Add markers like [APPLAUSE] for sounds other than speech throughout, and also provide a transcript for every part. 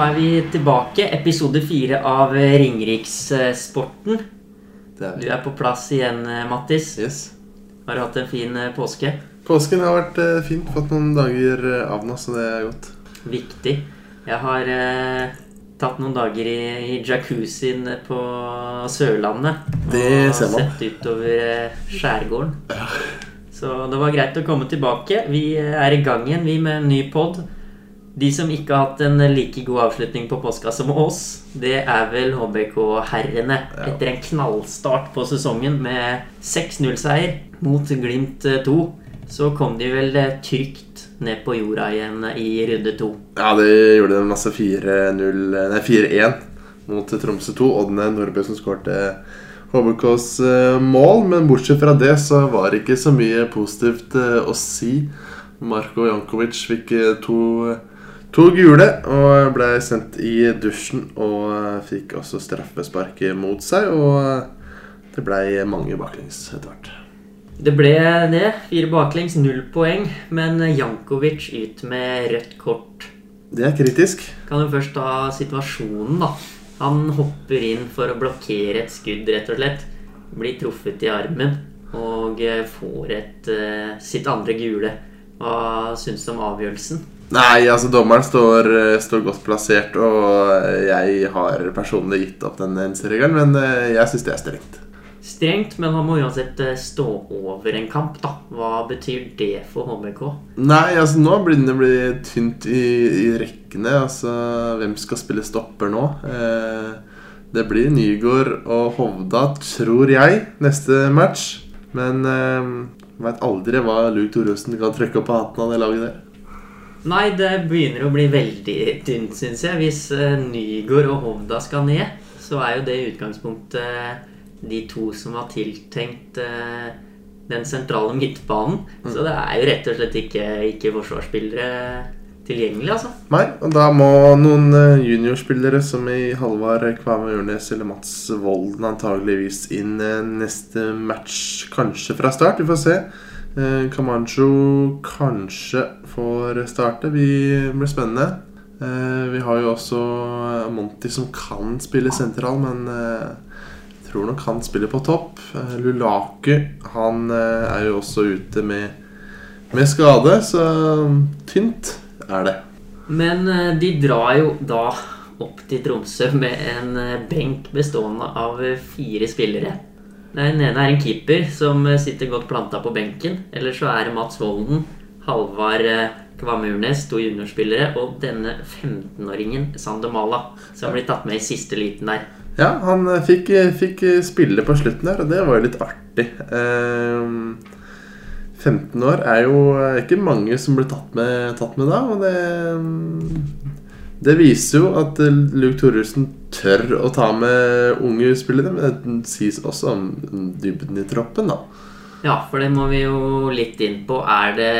nå er vi tilbake. Episode fire av Ringerikssporten. Er Du er på plass igjen, eh, Mattis. Yes. Har du hatt en fin eh, påske? Påsken har vært eh, fint. Fått noen dager eh, av nå, så det er godt. Viktig. Jeg har eh, tatt noen dager i, i jacuzzien på Sørlandet. Det og ser man. sett utover eh, skjærgården. Så det var greit å komme tilbake. Vi eh, er i gang igjen, vi med en ny pod. De som ikke har hatt en like god avslutning på påska som oss, det er vel HBK-herrene. Etter en knallstart på sesongen med 6-0-seier mot Glimt eh, 2, så kom de vel eh, trygt ned på jorda igjen i runde to. Ja, det gjorde de altså 4-0 Nei, 4-1 mot Tromsø 2. Oddne Nordbø som skårte HBKs eh, mål. Men bortsett fra det så var det ikke så mye positivt eh, å si. Marko Jankovic fikk eh, to, to gule og ble sendt i dusjen. Og eh, fikk også straffespark mot seg. Og eh, det ble mange baklengs etter hvert. Det ble det. Fire baklengs, null poeng. Men Jankovic ut med rødt kort. Det er kritisk. Kan jo først ta situasjonen, da. Han hopper inn for å blokkere et skudd, rett og slett. Blir truffet i armen og eh, får et, sitt andre gule. Hva syns du om avgjørelsen? Nei, altså dommeren står, eh, står godt plassert, og jeg har personlig gitt opp den regelen, men eh, jeg syns det er strengt. Strengt, men han må uansett eh, stå over en kamp, da. Hva betyr det for HBK? Nei, altså nå begynner det å bli tynt i, i rekkene. Altså, hvem skal spille stopper nå? Eh, det blir Nygård og Hovda, tror jeg, neste match. Men eh, veit aldri hva Luke Thoresen kan trykke opp på hatten av det laget der. Nei, det begynner å bli veldig tynt, syns jeg. Hvis eh, Nygård og Hovda skal ned, så er jo det i utgangspunktet de to som var tiltenkt eh, den sentrale midtbanen. Så det er jo rett og slett ikke, ikke forsvarsspillere tilgjengelig, altså. Nei, og da må noen eh, juniorspillere som i Halvard Kvame Ørnes eller Mats Volden antageligvis inn eh, neste match. Kanskje fra start, vi får se. Eh, Camacho kanskje får starte. Vi blir spennende. Eh, Vi har jo også eh, Monty som kan spille sentral, men jeg tror nok han spiller på topp. Lulaku han er jo også ute med, med skade, så tynt er det. Men de drar jo da opp til Tromsø med en benk bestående av fire spillere. Den ene er en keeper som eh, sitter godt planta på benken. Eller så er det Mats Volden, Halvard Kvamurnes, Urnes, to juniorspillere, og denne 15-åringen Sandemala, som blir tatt med i siste liten der. Ja, han eh, fikk, fikk spille på slutten der, og det var jo litt artig. Ehm, 15 år er jo eh, ikke mange som blir tatt med, tatt med da, og det mm, Det viser jo at eh, Luke Thoresen tør å ta med unge spillere, men det sies også om dybden i troppen, da. Ja, for det må vi jo litt inn på. Er det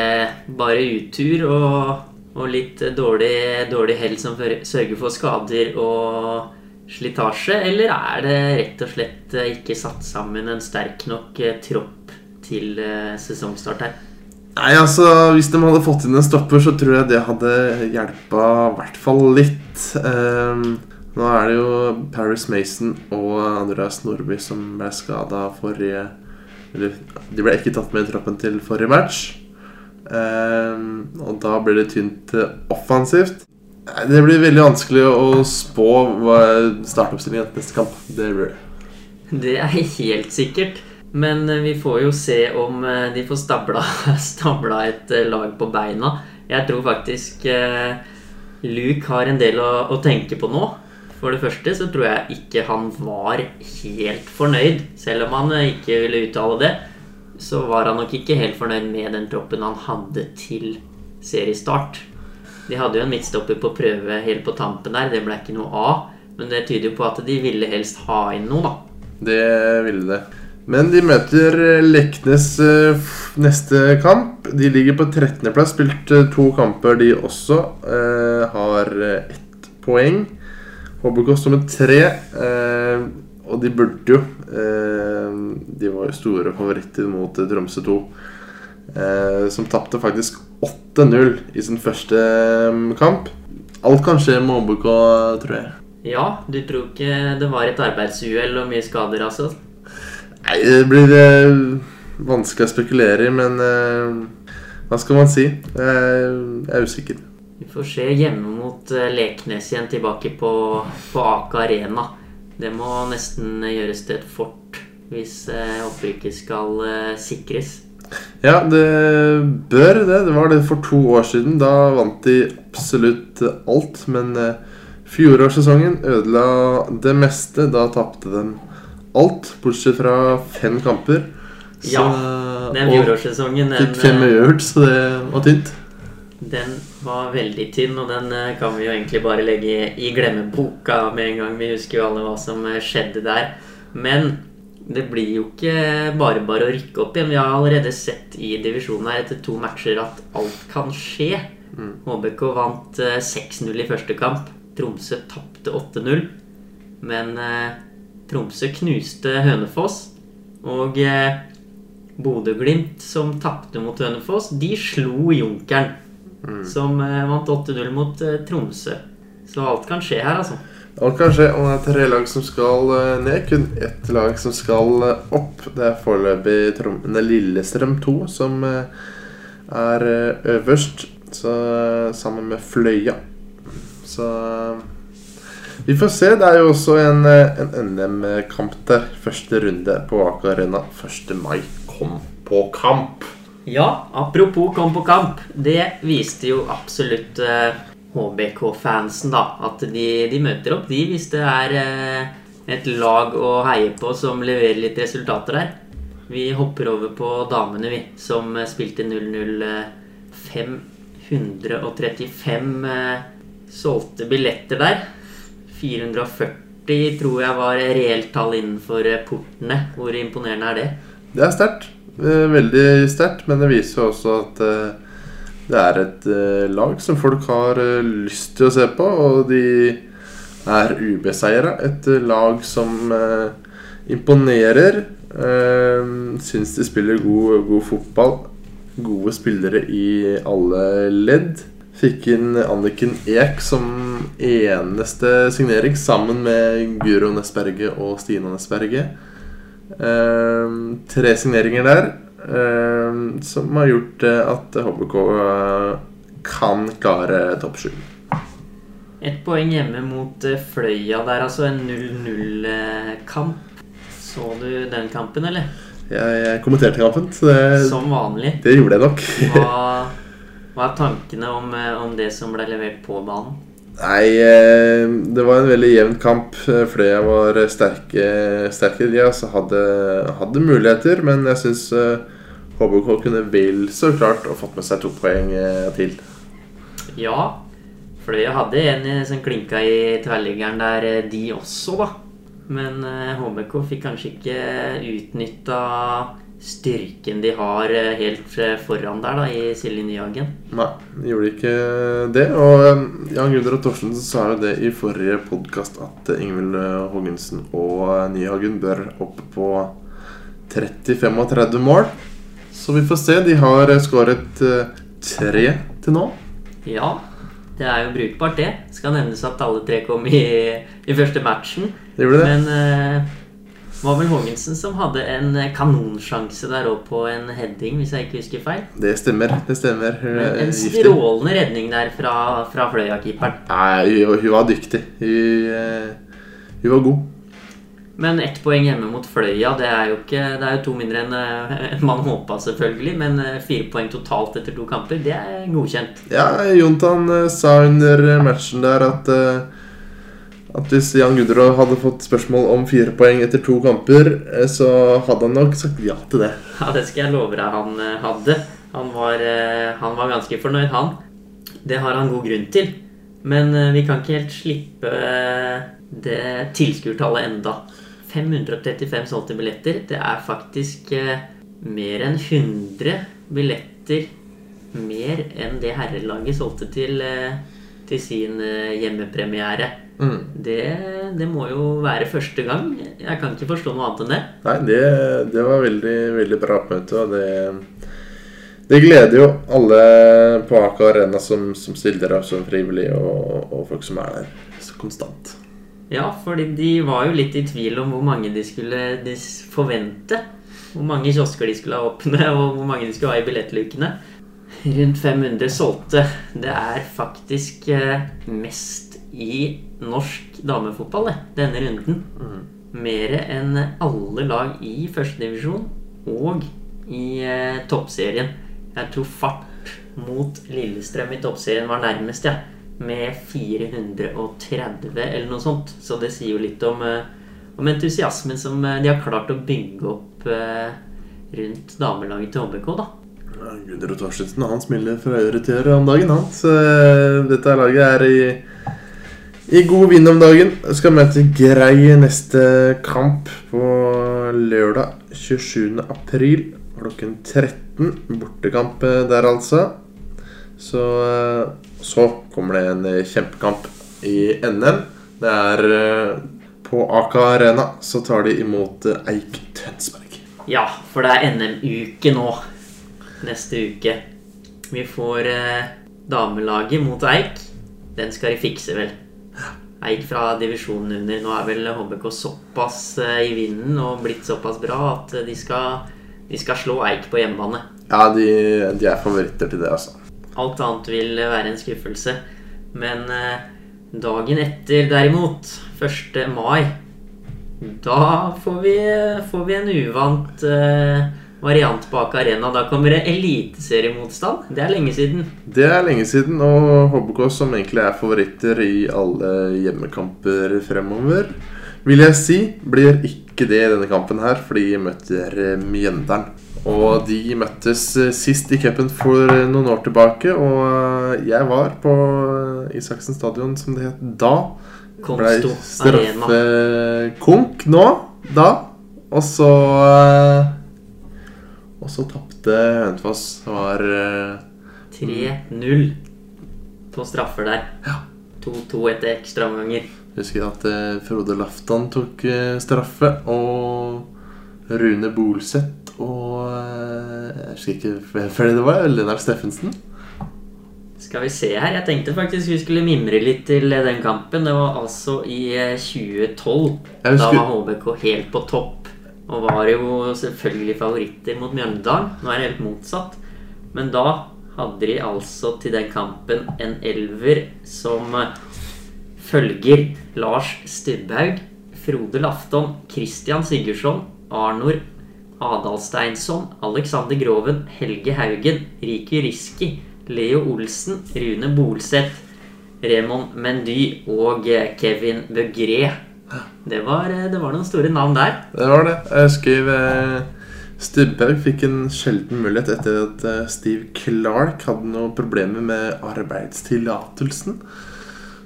bare utur og, og litt dårlig, dårlig hell som sørger for skader og slitasje, eller er det rett og slett ikke satt sammen en sterk nok eh, tropp til eh, sesongstart her? Nei, altså, Hvis de hadde fått inn en stopper, så tror jeg det hadde hjelpa i hvert fall litt. Um, nå er det jo Paris Mason og Andreas Nordby som ble skada forrige Eller de ble ikke tatt med i troppen til forrige match. Um, og da blir det tynt offensivt. Det blir veldig vanskelig å spå startoppstillingen til neste kamp. Det blir det. Det er helt sikkert. Men eh, vi får jo se om eh, de får stabla, [LAUGHS] stabla et eh, lag på beina. Jeg tror faktisk Luke har en del å, å tenke på nå. For det første så tror jeg ikke han var helt fornøyd. Selv om han ikke ville uttale det, så var han nok ikke helt fornøyd med den troppen han hadde til seriestart. De hadde jo en midtstopper på prøve helt på tampen der. Det ble ikke noe av. Men det tyder jo på at de ville helst ha inn noe, da. Det ville det. Men de møter eh, Leknes eh, neste kamp. De ligger på 13.-plass, spilt eh, to kamper, de også. Har ett poeng. HBK står med tre. Og de burde jo De var jo store favoritter mot Tromsø 2. Eh, som tapte faktisk 8-0 i sin første kamp. alt kan skje med HBK, tror jeg. Ja, du tror ikke det var et arbeidsuhell og mye skader, altså? Nei, det blir eh, vanskelig å spekulere i, men eh, hva skal man si? Jeg, er usikker. Vi får se hjemme mot eh, Leknes igjen tilbake på, på Aka Arena. Det må nesten gjøres til et fort hvis opprykket skal sikres. Ja, det bør det. Det var det for to år siden. Da vant de absolutt alt. Men fjorårssesongen ødela det meste. Da tapte de alt, bortsett fra fem kamper. Ja, Den fjorårssesongen fikk fem eh, så det var tynt. den var veldig tynn, og den eh, kan vi jo egentlig bare legge i glemmeboka med en gang. Vi husker jo alle hva som eh, skjedde der. Men det blir jo ikke bare bare å rykke opp igjen. Vi har allerede sett i divisjonen her etter to matcher at alt kan skje. HBK vant eh, 6-0 i første kamp. Tromsø tapte 8-0. Men Tromsø knuste Hønefoss. Og eh, Bodø-Glimt, som tapte mot Hønefoss, de slo Junkeren. Som eh, vant 8-0 mot eh, Tromsø. Så alt kan skje her, altså. Alt kan skje, og det er tre lag som skal eh, ned. Kun ett lag som skal eh, opp. Det er foreløpig Lillestrøm 2 som eh, er øverst. Så, sammen med Fløya. Så vi får se. Det er jo også en, eh, en NM-kamp der. Første runde på Aker Arena 1. mai. Kom på kamp! Ja, apropos kom på kamp. Det viste jo absolutt eh, HBK-fansen, da. At de, de møter opp, de, hvis det er eh, et lag å heie på som leverer litt resultater der. Vi hopper over på damene, vi, som eh, spilte 0-0. eh, 535 eh, solgte billetter der. 440 tror jeg var reelt tall innenfor eh, portene. Hvor imponerende er det? Det er sterkt. Eh, Veldig sterkt, men det viser jo også at eh, det er et lag som folk har lyst til å se på, og de er ubeseira. Et lag som imponerer. Syns de spiller god, god fotball. Gode spillere i alle ledd. Fikk inn Anniken Ek som eneste signering, sammen med Guro Nesberget og Stina Nesberget. Eh, tre signeringer der eh, som har gjort eh, at HBK eh, kan klare topp sju. Et poeng hjemme mot eh, Fløya der, altså en 0-0-kamp. Så du den kampen, eller? Jeg, jeg kommenterte kampen, det, Som vanlig. det gjorde jeg nok. Hva, hva er tankene om, eh, om det som ble levert på banen? Nei, eh, det var en veldig jevn kamp. Eh, Fløya var sterke, sterke de altså hadde, hadde muligheter, men jeg syns HBK kunne vel så klart og fått med seg to poeng til. Ja, Fløya hadde en som klinka i tverrliggeren der, de også, da. Men HBK fikk kanskje ikke utnytta styrken de har eh, helt eh, foran der, da, i Silje Nyhagen. Nei, de gjorde ikke det. Og Jan Jan og Torstensen sa jo det i forrige podkast at eh, Ingvild eh, Haagensen og eh, Nyhagen bør opp på 30-35 mål. Så vi får se. De har eh, skåret eh, tre til nå. Ja, det er jo brukbart, det. Skal nevnes at alle tre kom i, i første matchen. Det gjorde det. Men eh, var vel Haagensen som hadde en eh, kanonsjanse der òg på en heading, hvis jeg ikke husker feil. Det stemmer. det stemmer. Men er en strålende redning der fra, fra Fløya-keeperen. Nei, hun, hun var dyktig. Hun, eh, hun var god. Men ett poeng hjemme mot Fløya, det er jo ikke Det er jo to mindre enn eh, [LAUGHS] man håpa, selvfølgelig. Men fire poeng totalt etter to kamper, det er godkjent. Ja, Jontan sa under matchen der at at hvis Jan Gudrå hadde fått spørsmål om fire poeng etter to kamper, eh, så hadde han nok sagt ja til det. Ja, det skal jeg love deg han eh, hadde. Han var, eh, han var ganske fornøyd, han. Det har han god grunn til. Men vi kan ikke helt slippe det tilskuertallet enda. 535 solgte billetter. Det er faktisk mer enn 100 billetter mer enn det herrelaget solgte til, til sin hjemmepremiere. Mm. Det, det må jo være første gang. Jeg kan ikke forstå noe annet enn det. Nei, det, det var veldig, veldig bra oppmøte, og det, Det gleder jo alle på Aker Arena som, som stiller opp som frivillige, og, og folk som er der så konstant. Ja, fordi de var jo litt i tvil om hvor mange de skulle de forvente. Hvor mange kiosker de skulle ha åpne, [LAUGHS] og hvor mange de skulle ha i billettlukene. Rundt 500 solgte. Det er faktisk eh, mest i norsk damefotball, det, denne runden. Mer enn alle lag i førstedivisjon og i eh, toppserien. Jeg tror fart mot Lillestrøm i toppserien var nærmest, ja. Med 430 eller noe sånt. Så det sier jo litt om, eh, om entusiasmen som eh, de har klart å bygge opp eh, rundt damelaget til HBK, da. Gudrun Torstensen han smiler fra øre til øre om dagen, han. Så eh, dette laget er i, i god vind om dagen. Skal møte Grei neste kamp på lørdag 27. april klokken 13. Bortekamp eh, der, altså. Så, eh, så kommer det en eh, kjempekamp i NM. Det er på Aker Arena. Så tar de imot Eik Tønsberg. Ja, for det er NM-uke nå. Neste uke. Vi får damelaget mot Eik. Den skal de fikse, vel. Eik fra divisjonen under. Nå er vel HBK såpass eh, i vinden og blitt såpass bra at eh, de skal, de skal slå Eik på hjemmebane. Ja, de, de er favoritter til det, altså. Alt annet vil være en skuffelse. Men eh, dagen etter, derimot, 1. mai, da får vi, får vi en uvant eh, variant bak arena. Da kommer det eliteseriemotstand. Det er lenge siden. Det er lenge siden, og HBK som egentlig er favoritter i alle hjemmekamper fremover, vil jeg si, blir ikke det i denne kampen her, for de møter eh, Mjøndalen. Og de møttes eh, sist i cupen for eh, noen år tilbake, og jeg var på Isaksen stadion, som det het da. Konsto Arena. straffekonk nå, da. Og så Og så tapte Hønefoss. Det var eh, 3-0 på straffer der. 2-2 etter ekstraomganger. Husker at uh, Frode Laftan tok uh, straffe, og Rune Bolseth og uh, Jeg husker ikke hvem det var. Lennart Steffensen. Skal vi se her. Jeg tenkte faktisk vi skulle mimre litt til eh, den kampen. Det var altså i eh, 2012. Husker... Da var HBK helt på topp. Og var jo selvfølgelig favoritter mot Mjøndalen. Nå er det helt motsatt. Men da hadde de altså til den kampen en elver som eh, følger Lars Stubhaug, Frode Lafton, Christian Sigurdsson, Arnor Adalsteinsson, Alexander Groven, Helge Haugen, Riki Riski, Leo Olsen, Rune Bolseth, Remon Mendy og eh, Kevin Bøgré. Det var, eh, det var noen store navn der. Det var det. Jeg husker eh, Stubberg fikk en sjelden mulighet etter at eh, Steve Clark hadde noen problemer med arbeidstillatelsen.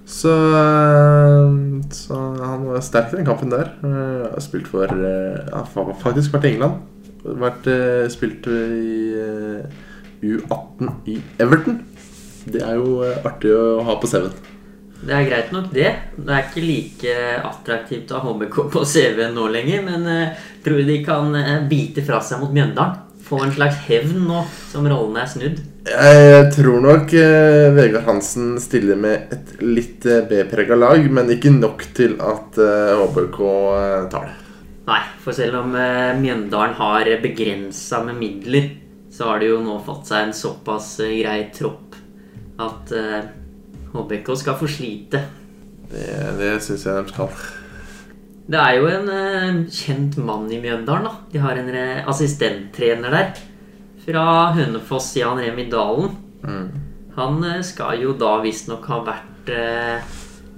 Så, eh, så han var sterk i den kampen der. Har spilt for ja, Faktisk vært i England. Vært, spilt i eh, U18 i Everton. Det er jo artig å ha på CV-en. Det er greit nok, det. Det er ikke like attraktivt å ha HBK på CV-en nå lenger, men uh, tror du de kan eh, bite fra seg mot Mjøndalen? Få en slags hevn nå som rollene er snudd? Jeg tror nok uh, Vegard Hansen stiller med et litt B-prega lag, men ikke nok til at uh, HBK tar det. Nei, for selv om Mjøndalen har begrensa med midler, så har de jo nå fått seg en såpass grei tropp at eh, HBK skal få slite. Det, det syns jeg de skal. Det er jo en uh, kjent mann i Mjøndalen. da. De har en eh, assistenttrener der. Fra Hønefoss, Jan Remi Dalen. Han uh, skal jo da visstnok ha vært uh,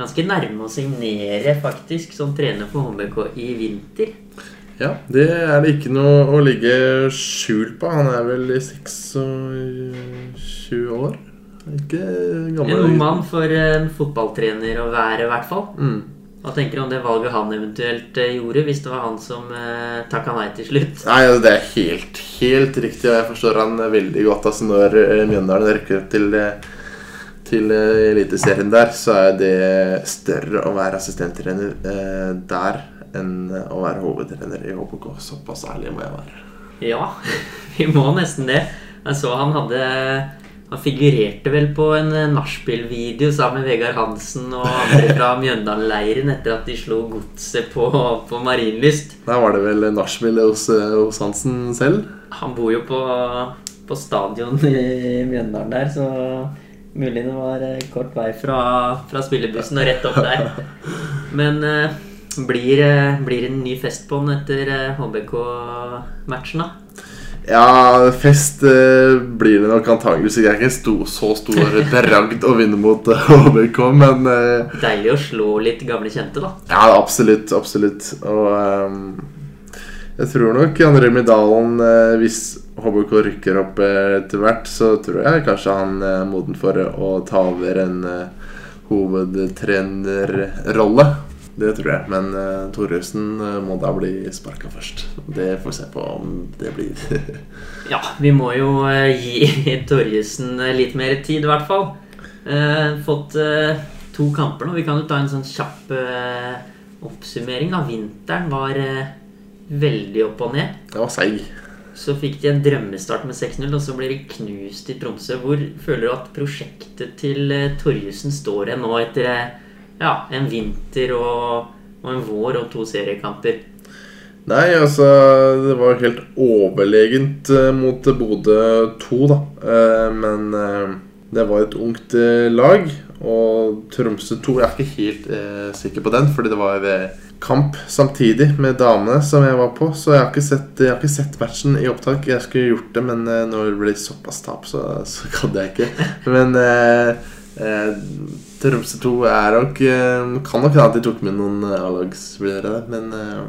ganske nærme å signere, faktisk, som trener for HBK i vinter. Ja, det er det ikke noe å ligge skjult på. Han er vel i 26 år. Ikke gammel. En ung mann for en fotballtrener å være, i hvert fall. Mm. Hva tenker du om det valget han eventuelt eh, gjorde, hvis det var han som eh, takka nei til slutt? Nei, altså, det er helt, helt riktig, og jeg forstår han veldig godt. Altså, når eh, Mjøndalen rykker opp til, eh, til Eliteserien der, så er det større å være assistenttrener eh, der enn å være hovedtrener i HBK. Såpass ærlig må jeg være. Ja, [LAUGHS] vi må nesten det. Jeg så han hadde Han figurerte vel på en eh, nachspiel-video sammen med Vegard Hansen og andre fra Mjøndalen-leiren etter at de slo godset på, på Marienlyst. Da var det vel nachspiel hos, eh, hos Hansen selv? Han bor jo på, på stadion i Mjøndalen der, så mulig det var eh, kort vei fra, fra spillebussen og rett opp der. Men blir, blir det en ny fest på den etter HBK-matchen, da? Ja, fest eh, blir det nok antageligvis. Jeg er ikke stor, så stor [LAUGHS] bragd å vinne mot eh, HBK, men eh, Deilig å slå litt gamle kjente, da. Ja, absolutt. Absolutt. Og ehm, jeg tror nok André Midalen, eh, hvis HBK rykker opp eh, etter hvert, så tror jeg kanskje han er moden for å ta over en eh, hovedtrenerrolle. Det tror jeg. Men uh, Thoresen eh, må da bli sparka først. Det får vi se på om det blir. [LAUGHS] Ja, vi må jo uh, gi [LAUGHS] Torjesen eh, litt mer tid, i hvert fall. Uh, fått uh, to kamper nå. Vi kan jo ta en sånn kjapp oppsummering. da. Vinteren var veldig opp og ned. det var seig. Så fikk de en drømmestart med 6-0, og så blir de knust i Tromsø. Hvor føler du at prosjektet til Torjussen står hen nå etter ja, en vinter og, og en vår og to seriekamper? Nei, altså Det var helt overlegent eh, mot Bodø 2, da. Eh, men eh, det var et ungt lag. Og Tromsø 2 Jeg er ikke helt eh, sikker på den, fordi det var kamp samtidig med damene som jeg var på. Så jeg har ikke sett, har ikke sett matchen i opptak. Jeg skulle gjort det, men når det ble såpass tap, så, så [LAUGHS] kan jeg ikke. Men eh, Tromsø 2 er nok eh, Kan nok hende at de tok med noen eh, A-lagsspillere der, men eh,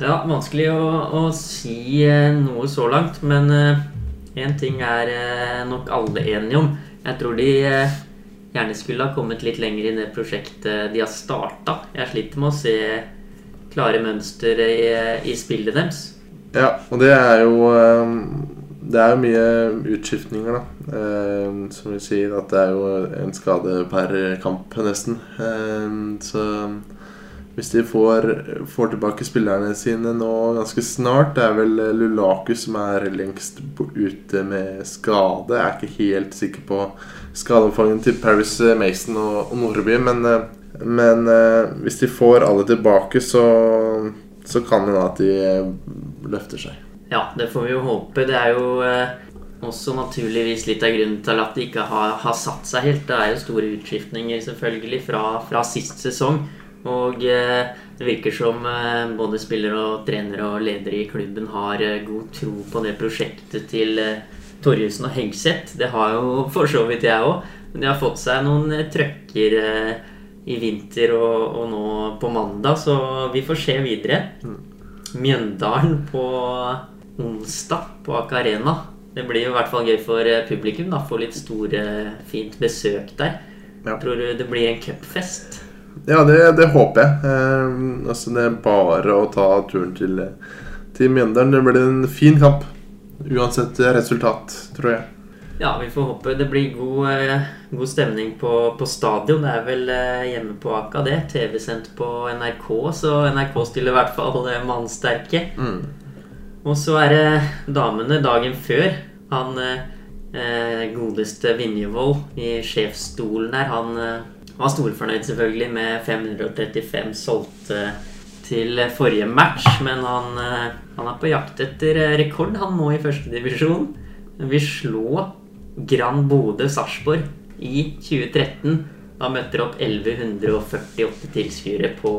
Ja, vanskelig å, å si noe så langt, men én ting er nok alle enige om. Jeg tror de gjerne skulle ha kommet litt lenger i det prosjektet de har starta. Jeg sliter med å se klare mønster i, i spillet deres. Ja, og det er jo Det er jo mye utskiftninger, da. Eh, Som vi sier, at det er jo en skade per kamp, nesten. Eh, Så hvis de får, får tilbake spillerne sine nå ganske snart Det er vel Lulaku som er lengst ute med skade. Jeg er ikke helt sikker på skadeomfanget til Paris Mason og, og Nordby, men, eh, men eh, hvis de får alle tilbake, så, så kan det hende at de eh, løfter seg. Ja, det får vi jo håpe. Det er jo eh, også naturligvis litt av grunnen til at de ikke har, har satt seg helt. Det er jo store utskiftninger selvfølgelig fra, fra sist sesong. Og eh, det virker som eh, både spillere og trenere og ledere i klubben har eh, god tro på det prosjektet til eh, Torjussen og Hegseth. Det har jo [LAUGHS] for så vidt jeg òg. Men de har fått seg noen eh, trøkker i vinter og, og nå på mandag, så vi får se videre. Mjøndalen på onsdag på Aker Arena. Det blir jo i hvert fall gøy for eh, publikum. da, Få litt store, fint besøk der. Ja. Tror du det blir en cupfest? Ja, det, det håper jeg. Eh, altså Det er bare å ta turen til, til Mjøndalen. Det blir en fin kamp. Uansett resultat, tror jeg. Ja, vi får håpe det blir god, eh, god stemning på, på stadion. Det er vel eh, hjemme på Aka, det. TV-sendt på NRK, så NRK stiller i hvert fall eh, mannsterke. Mm. Og så er det damene dagen før. Han eh, eh, godeste Vinjevold i sjefsstolen her, han eh, var storfornøyd selvfølgelig med 535 solgte til forrige match, men han, eh, han er på jakt etter eh, rekord, han nå i førstedivisjon. Vi slå Grand Bodø Sarpsborg i 2013. Da møtte det opp 1148 tilskuere på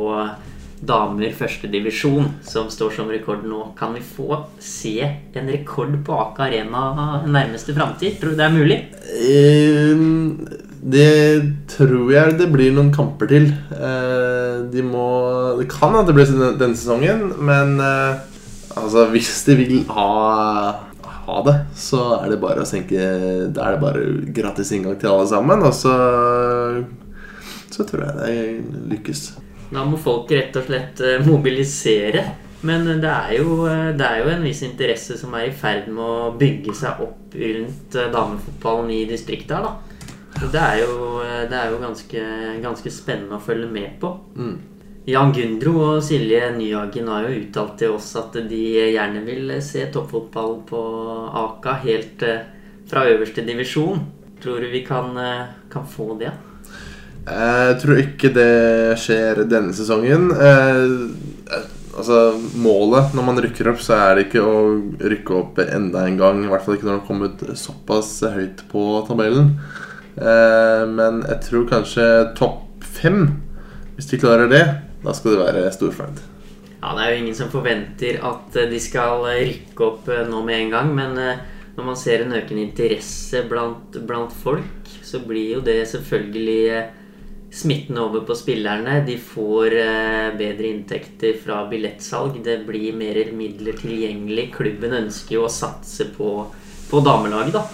damer førstedivisjon, som står som rekord nå. Kan vi få se en rekord på Aka Arena nærmeste framtid? Tror du det er mulig? Eh, det tror jeg det blir noen kamper til. Eh, de må Det kan at det blir denne sesongen, men eh, altså hvis de vil ha ha det, så er det bare å senke Da er det bare gratis inngang til alle sammen, og så Så tror jeg det lykkes. Da må folk rett og slett eh, mobilisere. Men det er, jo, eh, det er jo en viss interesse som er i ferd med å bygge seg opp rundt eh, damefotballen i distriktet her, da. Så Det er jo, eh, det er jo ganske, ganske spennende å følge med på. Mm. Jan Gundro og Silje Nyhagen har jo uttalt til oss at de gjerne vil se toppfotball på Aka helt, eh, fra øverste divisjon. Tror du vi kan, eh, kan få det? Jeg tror ikke det skjer denne sesongen. Eh, altså, Målet når man rykker opp, så er det ikke å rykke opp enda en gang. I hvert fall ikke når man har kommet såpass høyt på tabellen. Eh, men jeg tror kanskje topp fem, hvis de klarer det, da skal det være storfornøyd. Ja, Det er jo ingen som forventer at eh, de skal rykke opp eh, nå med en gang. Men eh, når man ser en økende interesse blant, blant folk, så blir jo det selvfølgelig eh, smittende over på spillerne. De får eh, bedre inntekter fra billettsalg. Det blir mer midler tilgjengelig. Klubben ønsker jo å satse på, på damelaget, da.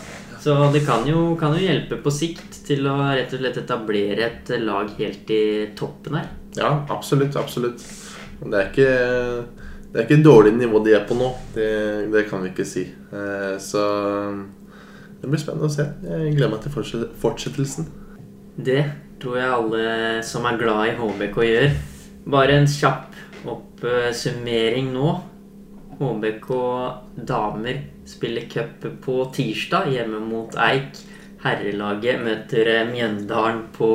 Så det kan jo, kan jo hjelpe på sikt til å rett og slett etablere et lag helt i toppen her. Ja, absolutt. Absolutt. Det er ikke det er ikke et dårlig nivå de er på nå. Det, det kan vi ikke si. Eh, så det blir spennende å se. Jeg gleder meg til fortsettelsen. Det tror jeg alle som er glad i HBK gjør. Bare en kjapp oppsummering nå. HBK damer spiller cup på tirsdag hjemme mot Eik. Herrelaget møter eh, Mjøndalen på,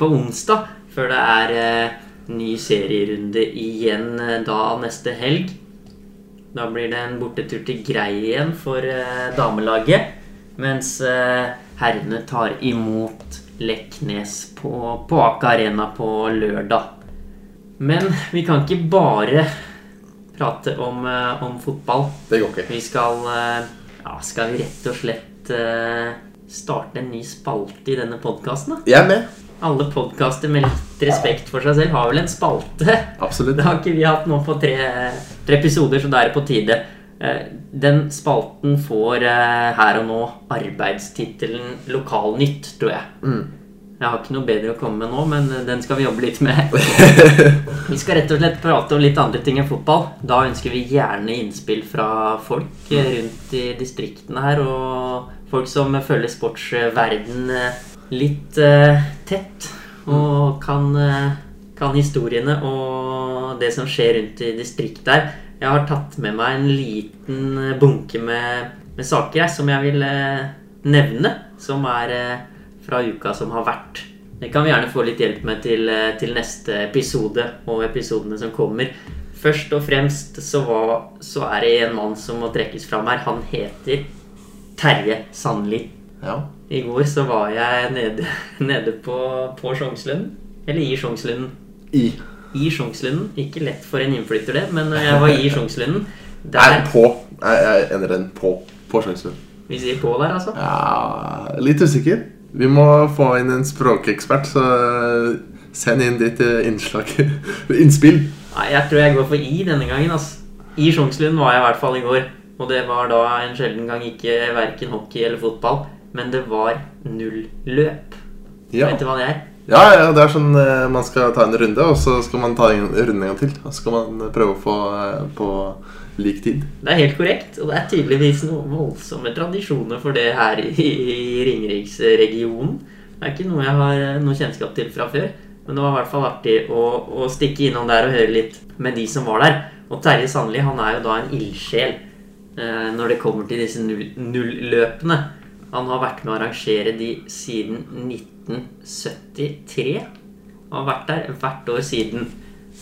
på onsdag, før det er eh, ny serierunde igjen eh, da neste helg. Da blir det en bortetur til Grei igjen for eh, damelaget. Mens eh, herrene tar imot Leknes på, på Aker Arena på lørdag. Men vi kan ikke bare prate om, eh, om fotball. Det går ikke. Vi skal eh, Ja, skal vi rett og slett eh, starte en ny spalte i denne podkasten? Jeg er med. Alle podkaster med litt respekt for seg selv har vel en spalte? Absolutt. Det har ikke vi hatt nå på tre, tre episoder, så da er det på tide. Eh, Den spalten får eh, her og nå arbeidstittelen Lokalnytt, tror jeg. Mm. Jeg har ikke noe bedre å komme med nå, men eh, den skal vi jobbe litt med. [LAUGHS] Vi skal rett og slett prate om litt andre ting enn fotball. Da ønsker vi gjerne innspill fra folk eh, rundt i distriktene her, og folk som følger sportsverden litt tett. Og kan, kan historiene og det som skjer rundt i distriktet her. Jeg har tatt med meg en liten eh, bunke med, med saker jeg, som jeg vil eh, nevne, som er eh, fra uka som har vært. Det kan vi gjerne få litt hjelp med til, eh, til neste episode og episodene som kommer. Først og fremst så, var, så er det en mann som må trekkes fram her. Han heter Terje Sandli. Ja. I går så var jeg nede, [LAUGHS] nede på, på Sjongslunden. Eller i Sjongslunden. I. I Sjongslunden. Ikke lett for en innflytter, det, men jeg var i Sjongslunden. [LAUGHS] Nei, Der på. Jeg, jeg endrer den på. På Sjongsund. Vi sier på der, altså. Ja, litt usikker. Vi må få inn en språkekspert, så eh, send inn ditt eh, innslag. [LAUGHS] Innspill. Nei, jeg tror jeg går for I denne gangen. Altså. I Sjongslunden var jeg i hvert fall i går. Og det var da en sjelden gang ikke verken hockey eller fotball. Men det var null løp. Ja. Vet du hva det er? Ja, ja, det er sånn eh, man skal ta en runde, og så skal man ta en runde en gang til. Og så skal man prøve å få eh, på lik tid. Det er helt korrekt. Og det er tydeligvis noen voldsomme tradisjoner for det her i, i Ringeriksregionen. Det er ikke noe jeg har eh, noe kjennskap til fra før. Men det var i hvert fall artig å, å stikke innom der og høre litt med de som var der. Og Terje Sandli han er jo da en ildsjel eh, når det kommer til disse null- nulløpene. Han har vært med å arrangere de siden 1973. Og har vært der hvert år siden.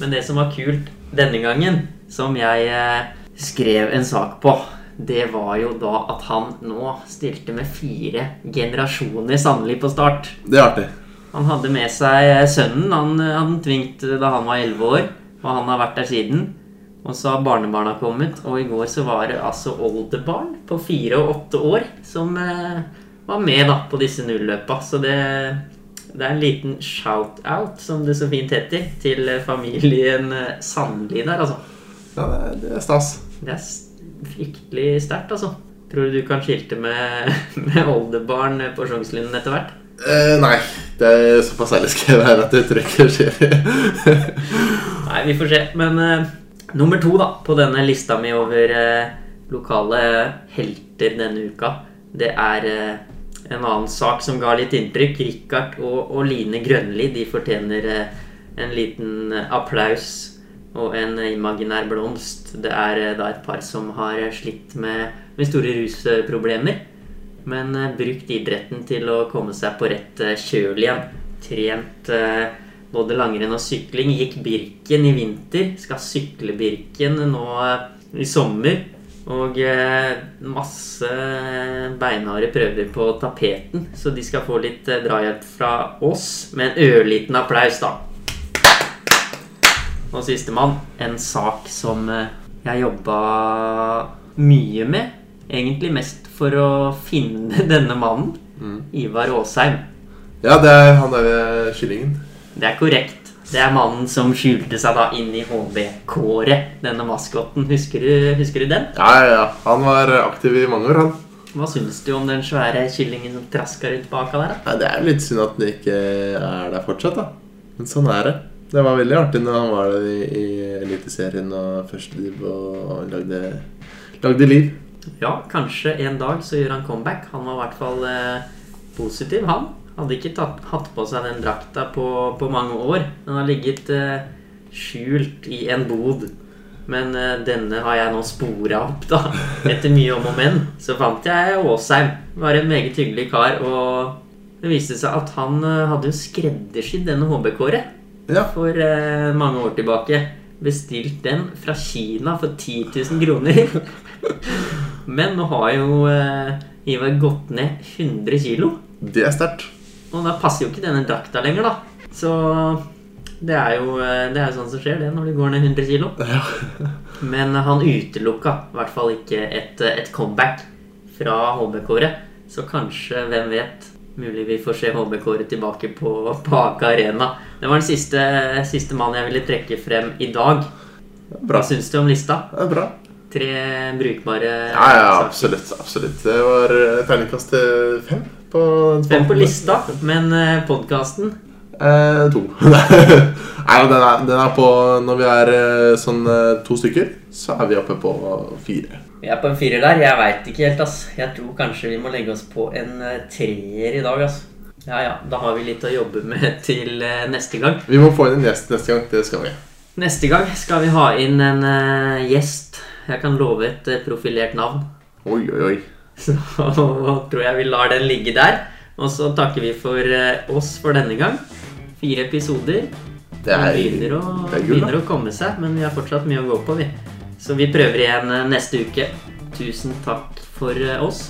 Men det som var kult denne gangen, som jeg eh, skrev en sak på, det var jo da at han nå stilte med fire generasjoner sannelig på start. Det er artig. Han hadde med seg eh, sønnen. Han hadde tvingt da han var 11 år, og han har vært der siden. Og så har barnebarna kommet, og i går så var det altså oldebarn på fire og åtte år som eh, var med da på disse nulløpa. Så det, det er en liten shout-out, som det så fint heter, til familien eh, Sandli der, altså. Ja, det er, stas. Det er fryktelig sterkt, altså. Tror du du kan skilte med, [LAUGHS] med oldebarn på Sjongslunden etter hvert? Eh, nei, det er såpass ærlig skal jeg være at det tror ikke skjer. [LAUGHS] Nei, vi får se. Men eh, nummer to da, på denne lista mi over eh, lokale helter denne uka, det er eh, en annen sak som ga litt inntrykk. Rikard og, og Line Grønli de fortjener eh, en liten eh, applaus og en imaginær blomst. Det er eh, da et par som har slitt med, med store rusproblemer. Men eh, brukt idretten til å komme seg på rett eh, kjøl igjen. Trent eh, både langrenn og sykling. Gikk Birken i vinter. Skal sykle Birken nå eh, i sommer. Og eh, masse beinharde prøver på tapeten, så de skal få litt eh, drahjelp fra oss. Med en ørliten applaus, da. Og sistemann, en sak som eh, jeg jobba mye med. Egentlig mest for å finne [LAUGHS] denne mannen. Ivar Aasheim. Ja, det er han derre kyllingen. Det er korrekt. Det er mannen som skjulte seg da inn i HB-kåret, denne maskotten. Husker du, husker du den? Ja, ja, ja. Han var aktiv i mange år, han. Hva syns du om den svære kyllingen som traska rundt baka der? Nei, Det er litt synd at den ikke er der fortsatt, da. Men sånn er det. Det var veldig artig når han var der i, i Eliteserien og førsteliv og lagde, lagde liv. Ja, kanskje en dag så gjør han comeback. Han var i hvert fall eh, positiv, han. Hadde ikke tatt, hatt på seg den drakta på, på mange år. Den har ligget eh, skjult i en bod. Men eh, denne har jeg nå spora opp, da. [LAUGHS] Etter mye om og men. Så fant jeg Åsheim. Var en meget hyggelig kar. Og det viste seg at han eh, hadde jo skreddersydd denne HB-kåret Ja. for eh, mange år tilbake. Bestilt den fra Kina for 10 000 kroner. [LAUGHS] Men nå har jo eh, Ivar gått ned 100 kilo. Det er sterkt. Og da passer jo ikke denne drakta lenger, da. Så det er jo eh, det er jo sånn som skjer, det, når du går ned 100 kilo. [LAUGHS] Ja. Men han utelukka i hvert fall ikke et, et comeback fra HB-kåret. Så kanskje, hvem vet, mulig vi får se HB-kåret tilbake på, på Aka Arena. Det var den siste, siste mannen jeg ville trekke frem i dag. Bra. Hva syns du om lista? Det er bra. Tre brukbare Ja, ja, saker. absolutt. absolutt. Det var eh, terningkast eh, fem på Fem på lista, men podkasten Eh, to. [LAUGHS] Nei, den er, den er på Når vi er eh, sånn eh, to stykker, så er vi oppe på fire. Vi er på en firer der. Jeg veit ikke helt, ass. Jeg tror kanskje vi må legge oss på en eh, treer i dag, ass. Ja ja, da har vi litt å jobbe med [LAUGHS] til eh, neste gang. Vi må få inn en gjest neste gang. Det skal vi. Neste gang skal vi ha inn en eh, gjest. Jeg kan love et eh, profilert navn. Oi, oi, oi. [LAUGHS] Så tror jeg vi lar den ligge der. Og så takker vi for eh, oss for denne gang. Fire episoder. Det er, begynner å, det er begynner å komme seg, men vi har fortsatt mye å gå på, vi. Så vi prøver igjen eh, neste uke. Tusen takk for eh, oss.